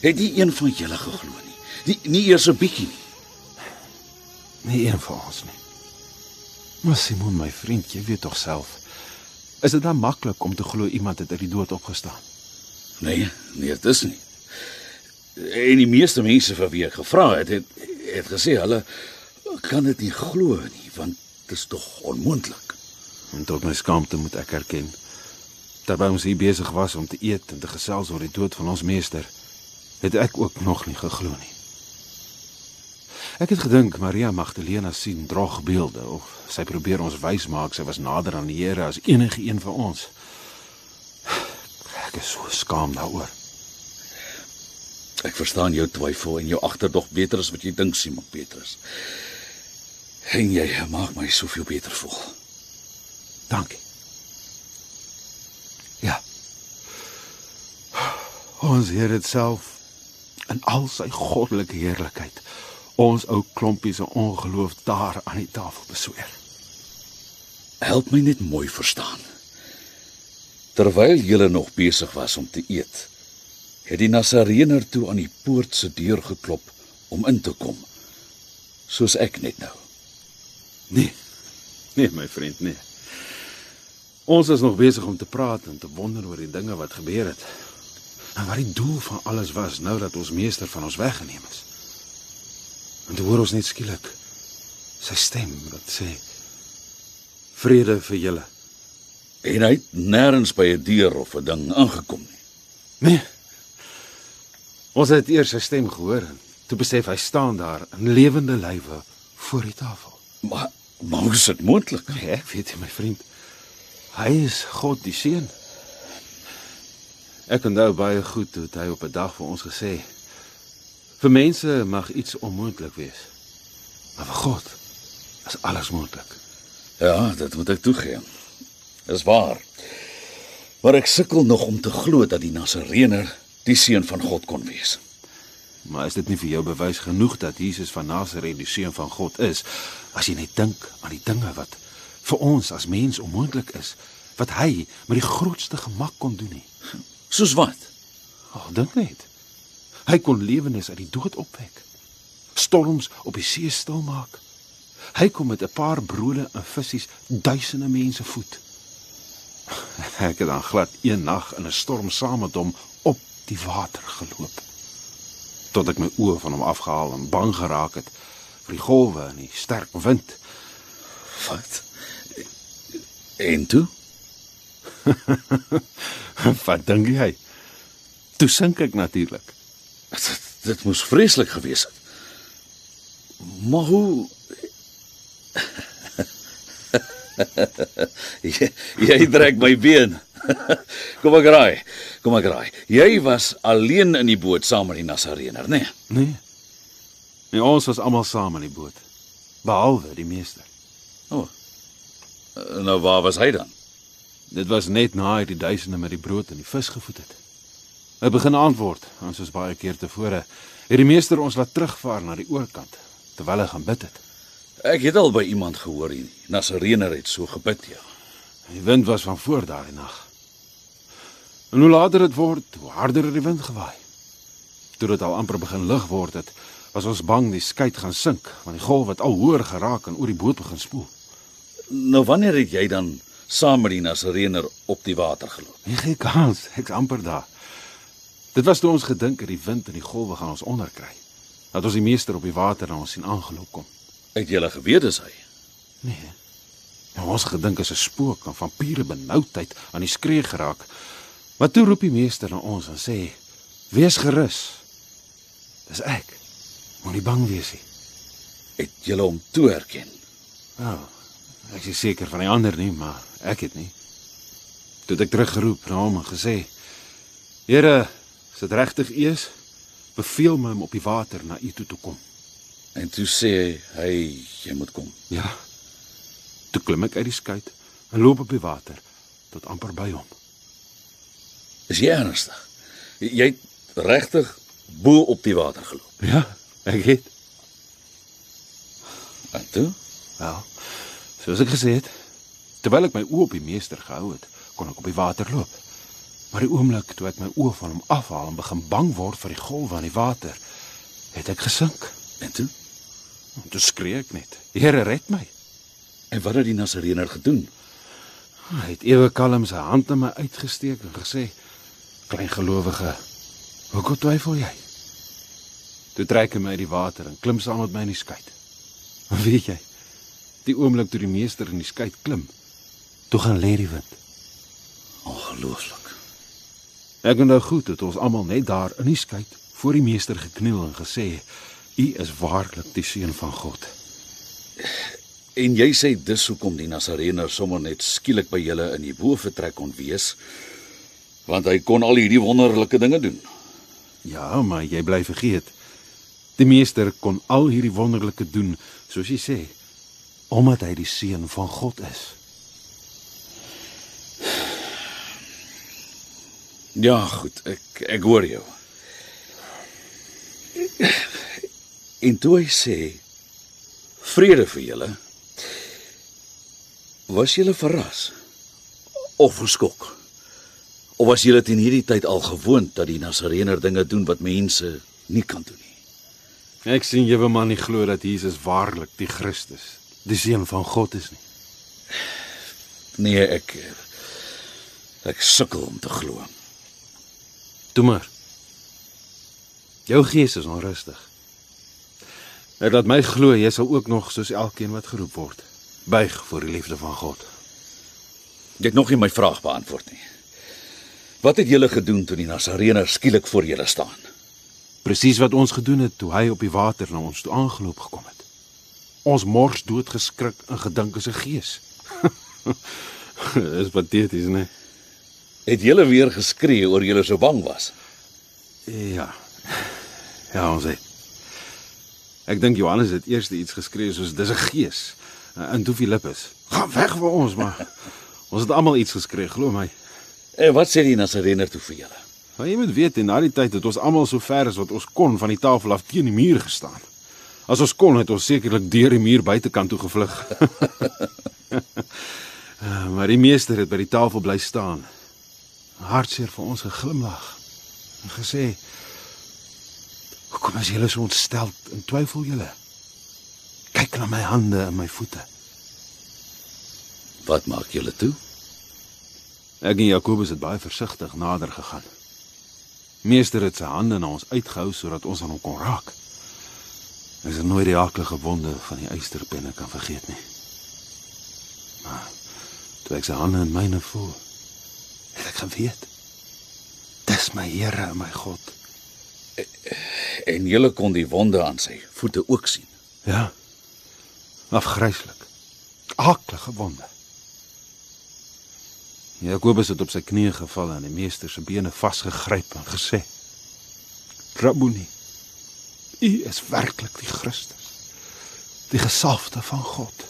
Het nie een van julle geglo nie. Nie nie eers 'n bietjie nie. Nie een van ons nie. Maar Simon, my vriend, jy weet tog self. Is dit dan maklik om te glo iemand het uit die dood opgestaan? Nee, nee, dit is nie. En die meeste mense vir wie ek gevra het, het het gesê hulle kan dit nie glo nie, want dit is tog onmoontlik. En tot my skaamte moet ek erken, terwyl ons hier besig was om te eet en te gesels oor die dood van ons meester, het ek ook nog nie geglo nie. Ek het gedink Maria Magdalena sien drogbeelde of sy probeer ons wys maak sy was nader aan die Here as enige een van ons. Ek is so skaam daaroor. Ek verstaan jou twyfel en jou agterdog beter as wat jy dink, Simon Petrus. En jy maak my soveel beter voel. Dankie. Ja. Ons Here het self in al sy goddelike heerlikheid ons ou klompie se ongeloof daar aan die tafel besweer. Help my net mooi verstaan. Terwyl julle nog besig was om te eet, het die Nasareener toe aan die poort se deur geklop om in te kom. Soos ek net nou. Nee. Nee, my vriend, nee. Ons is nog besig om te praat en te wonder oor die dinge wat gebeur het. En wat die doel van alles was nou dat ons meester van ons weggeneem is. En toe hoor ons net skielik sy stem wat sê vrede vir julle. En hy het nêrens by 'n deur of 'n ding aangekom nie. Nee. Ons het eers sy stem gehoor en toe besef hy staan daar in lewende lywe voor die tafel. Maar maar hoe is dit moontlik? Nee, ek weet nie, my vriend. Hy is God die seun. Ek onthou baie goed hoe hy op 'n dag vir ons gesê: "Vir mense mag iets onmoontlik wees, maar vir God is alles moontlik." Ja, dit moet ek toegee. Dis waar. Maar ek sukkel nog om te glo dat die Nasareener die seun van God kon wees. Maar is dit nie vir jou bewys genoeg dat Jesus van Nasaret die seun van God is as jy net dink aan die dinge wat vir ons as mens onmoontlik is, wat hy met die grootste gemak kon doen nie? Soos wat? Ag, dink net. Hy kon lewendes uit die dood opwek. Storms op die see stil maak. Hy kom met 'n paar brode en visse duisende mense voed. Ek het dan glad een nag in 'n storm saam met hom op die water geloop. Tot ek my oë van hom afgehaal en bang geraak het vir die golwe en die sterk wind. Wat? En toe? Wat dink jy? Toe sink ek natuurlik. Dit, dit moes vreeslik gewees het. Maar hoe jy, jy trek my been. Kom ek raai. Kom ek raai. Jy was alleen in die boot saam met die Nasareener, né? Nee? Nee. Nee, ons was almal saam in die boot, behalwe die meester. O. Oh. Nou waar was hy dan? Dit was net na hy die duisende met die brood en die vis gevoed het. Hy begin antwoord, ons soos baie keer tevore, het die meester ons laat terugvaar na die oorkant terwyl hy gaan bid het. Ek het al by iemand gehoor hier. Nasareener het so gebid, ja. Die wind was van voor daardie nag. En hoe later dit word, hoe harder het die wind gewaai. Toe dit al amper begin lig word het, was ons bang die skei gaan sink, want die golf het al hoër geraak en oor die boot begin spoel. Nou wanneer het jy dan saam met die Nasareener op die water geloop? Nie geen kans, ek's amper daar. Dit was toe ons gedink het die wind en die golwe gaan ons onderkry. Dat ons die meester op die water na ons sien aangeloop kom. Het jy geweet dis hy? Nee. Nou ons gedink is 'n spook en vampiere benoudheid aan die skree geraak. Maar toe roep die meester na ons en sê: "Wees gerus. Dis ek. Moenie bang wees nie." Het jy hom toe herken? Nou, ek is seker van die ander nie, maar ek het nie. Toe ek teruggeroep na hom en gesê: "Here, As dit regtig is, beveel my om op die water na u toe te kom. En toe sê hy jy moet kom. Ja. Toe klim ek uit die skei en loop op die water tot amper by hom. Is jy ernstig? Jy het regtig bo op die water geloop. Ja, ek het. En toe? Wel, soos ek gesê het, terwyl ek my oë op die meester gehou het, kon ek op die water loop. Maar die oomblik toe ek my oë van hom afhaal en begin bang word vir die golwe aan die water, het ek gesink. En toe? En toe skree ek net: "Here, red my!" En wat het die Nasareener gedoen? Hy het ewe kalm sy hand na my uitgesteek en gesê: "Klein gelowige, hoekom twyfel jy?" Toe trek hy my uit die water en klim saam met my in die skei. Weet jy, die oomblik toe die meester in die skei klim, toe gaan lê die wind. Ongelooflik. Ek onthou goed dat ons almal net daar in die skei voor die meester gekniel en gesê: "U is waarlik die seun van God." En jy sê dis hoekom die Nasareener sommer net skielik by julle in die boefretrek kon wees, want hy kon al hierdie wonderlike dinge doen. Ja, maar jy bly vergeet. Die meester kon al hierdie wonderlike doen, soos jy sê, omdat hy die seun van God is. Ja, goed, ek ek hoor jou. En toe hy sê vrede vir julle, was julle verras of geskok? Of was julle teen hierdie tyd al gewoond dat die Nasareener dinge doen wat mense nie kan doen nie? Ek sien wil maar nie glo dat Jesus waarlik die Christus, die seun van God is nie. Nee, ek ek sukkel om te glo. Toe maar. Jou gees is onrustig. Ek laat my glo jy sal ook nog soos elkeen wat geroep word, buig voor die liefde van God. Jy het nog nie my vraag beantwoord nie. Wat het julle gedoen toe die Nasareener skielik voor julle staan? Presies wat ons gedoen het toe hy op die water na ons toe aangeloop gekom het. Ons mors dood geskrik en gedink is 'n gees. Dis pateties, né? Het julle weer geskree oor julle so bang was? Ja. Ja, ons het. Ek dink Johannes het eers iets geskree soos dis 'n gees. En toe Filippus, gaan weg vir ons maar. ons het almal iets geskree, glo my. En wat sê die Nasareener toe vir julle? Maar jy moet weet in daardie tyd het ons almal so ver as wat ons kon van die tafel af teen die muur gestaan. As ons kon het ons sekerlik deur die muur buitekant toe gevlug. Eh, maar die meester het by die tafel bly staan. Hartseer vir ons geglimlag en gesê: "Hoekom is julle so ontstel en twyfel julle? Kyk na my hande en my voete." Wat maak julle toe? Ek en Jakobus het baie versigtig nader gegaan. Meester het sy hande na ons uitgehou sodat ons aan hom kon raak. Ek sal nooit die aaklige wonde van die eysterpenne kan vergeet nie. Maar toe ek sy hande in myne voel, het ek geweet. Dis my Here en my God. En julle kon die wonde aan sy voete ook sien. Ja. Afgryslik. Aaklige wonde. Jakobus het op sy knieë geval en die meester se bene vasgegryp en gesê: "Rabboni, U is werklik die Christus, die gesalfde van God."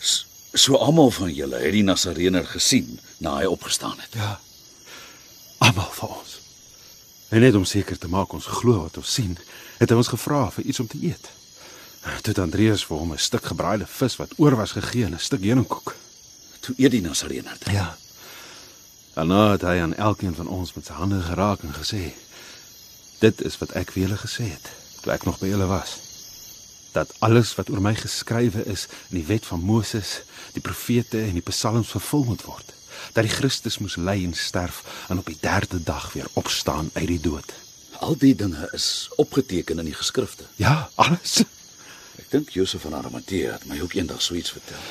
S so almal van julle het die Nasareener gesien na hy opgestaan het. Ja. Almal van ons. En net om seker te maak ons glo wat ons sien, het hy ons gevra vir iets om te eet. Toe Andreas vir hom 'n stuk gebraaide vis wat oor was gegee en 'n stuk heuningkoek. Toe eet die Nasareener dit. Ja. Daarna het hy aan elkeen van ons met sy hande geraak en gesê: "Dit is wat ek vir julle gesê het toe ek nog by julle was. Dat alles wat oor my geskrywe is in die wet van Moses, die profete en die psalms vervul moet word. Dat die Christus moes ly en sterf en op die 3de dag weer opstaan uit die dood." Al die dinge is opgeteken in die geskrifte. Ja, alles. Ek dink Josef van Arimatea het my ook eendag so iets vertel.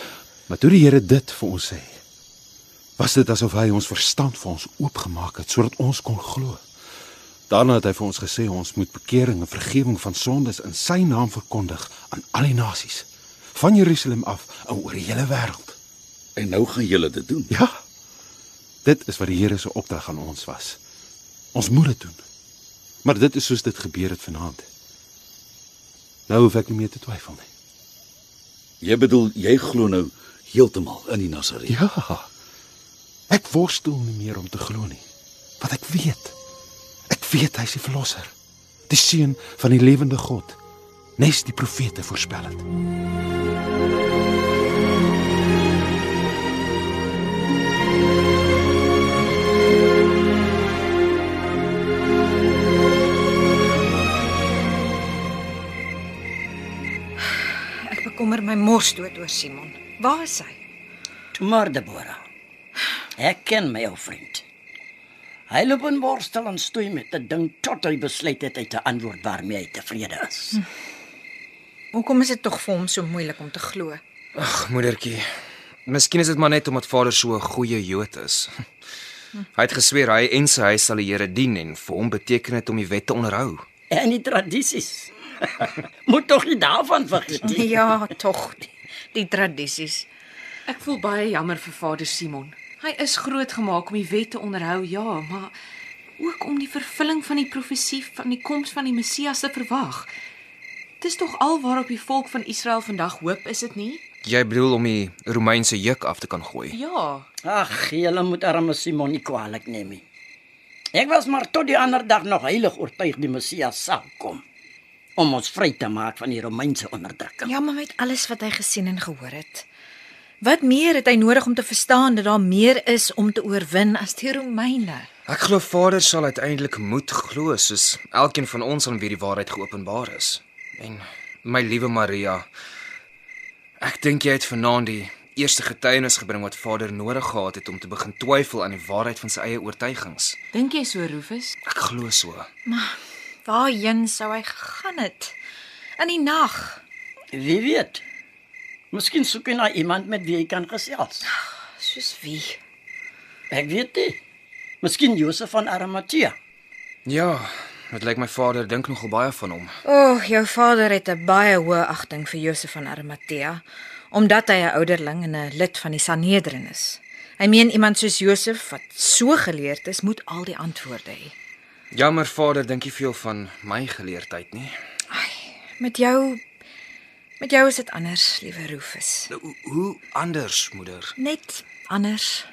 Maar toe die Here dit vir ons sê, was dit asof hy ons verstand vir ons oopgemaak het sodat ons kon glo. Daarna het hy vir ons gesê ons moet bekering en vergifnis van sondes in sy naam verkondig aan al die nasies, van Jerusalem af en oor die hele wêreld. En nou gaan julle dit doen. Ja. Dit is wat die Here se opdrag aan ons was. Ons moet dit doen. Maar dit is soos dit gebeur het vanaand. Nou hoef ek nie meer te twyfel nie. Jy bedoel jy glo nou heeltemal in die Nasaret? Ja. Ek worstel nie meer om te glo nie. Wat ek weet. Weet hy is die verlosser. Die seun van die lewende God. Nes die profete voorspel het. Ek bekommer my mors dood oor Simon. Waar is hy? Toe maar Deborah. Ek ken my ou vriend. Hy loop in worstel en stoei met 'n ding tot hy besluit het hy te antwoord waarmee hy tevrede is. Hoekom is dit tog vir hom so moeilik om te glo? Ag, moedertjie. Miskien is dit maar net omdat vader so 'n goeie Jood is. Hy het gesweer hy en sy huis sal die Here dien en vir hom beteken dit om die wet te onderhou. En die tradisies. Moet tog nie daarvan vergeet nie. Ja, tog die, die tradisies. Ek voel baie jammer vir Vader Simon. Hy is grootgemaak om die wet te onderhou, ja, maar ook om die vervulling van die profesie van die koms van die Messias te verwag. Dis tog al waarop die volk van Israel vandag hoop, is dit nie? Jy bedoel om die Romeinse juk af te kan gooi. Ja. Ag, julle moet arme Simon nie kwaadlik neem nie. Ek was maar tot die ander dag nog heilig oortuig die Messias sal kom om ons vry te maak van die Romeinse onderdrukking. Ja, maar met alles wat hy gesien en gehoor het. Wat meer het hy nodig om te verstaan dat daar meer is om te oorwin as die Romeine? Ek glo vader sal uiteindelik moet glo soos elkeen van ons aan wie die waarheid geopenbaar is. En my liewe Maria, ek dink jy het vanaand die eerste getuienis gebring wat vader nodig gehad het om te begin twyfel aan die waarheid van sy eie oortuigings. Dink jy so, Rufus? Ek glo so. Waarheen sou hy gegaan het? In die nag. Wie weet? Miskien soek hy na iemand met wie hy kan gesels. Soos wie? Ek weet nie. Miskien Josef van Arimatea. Ja, dit lyk my vader dink nogal baie van hom. O, oh, jou vader het 'n baie hoë agting vir Josef van Arimatea omdat hy 'n ouderling en 'n lid van die Sanhedrin is. Hy meen iemand soos Josef wat so geleerd is, moet al die antwoorde hê. Jammer vader dink nie veel van my geleerdheid nie. Met jou met jou is dit anders, liewe Rufus. Hoe, hoe anders, moeder? Net anders.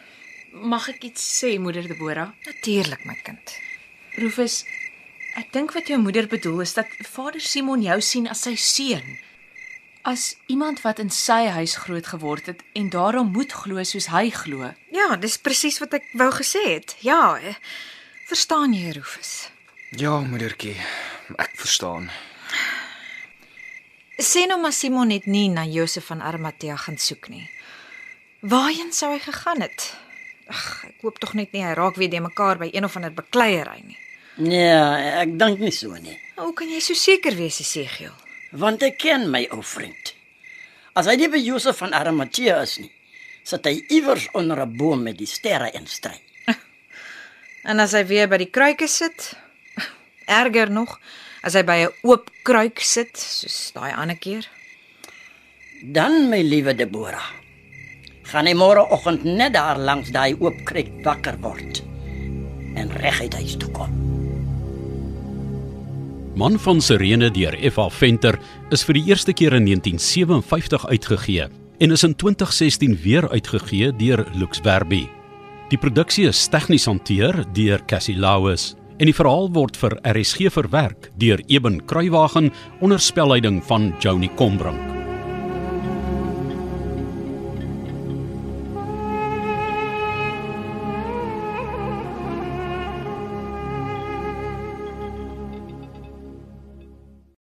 Mag ek iets sê, moeder Deborah? Natuurlik, my kind. Rufus, ek dink wat jou moeder bedoel is dat Vader Simon jou sien as sy seun. As iemand wat in sy huis groot geword het en daarom moet glo soos hy glo. Ja, dis presies wat ek wou gesê het. Ja. eh, Verstaan jy, Rufus? Ja, moedertjie. Ek verstaan. Sê nou maar Simon het nie na Josef van Arimatea gaan soek nie. Waarheen sou hy gegaan het? Ag, ek hoop tog net nie hy raak weer de mekaar by een of ander bekleierery nie. Nee, ek dink nie so nie. Hoe kan jy so seker wees, Esegiel? Want ek ken my ou vriend. As hy nie by Josef van Arimatea is nie, sit hy iewers onder 'n boom met die sterre en stry. En as hy weer by die kruike sit, erger nog, as hy by 'n oop kruik sit, soos daai ander keer. Dan my liewe Deborah, gaan hy môreoggend net daar langs daai oop kruik wakker word en reguit huis toe kom. Man van Sirene deur F.A. Venter is vir die eerste keer in 1957 uitgegee en is in 2016 weer uitgegee deur Lux Verbi. Die produksie is tegnies hanteer deur Cassie Lauis en die verhaal word vir RSG verwerk deur Eben Kruiwagen onder spelleiding van Johnny Combrink.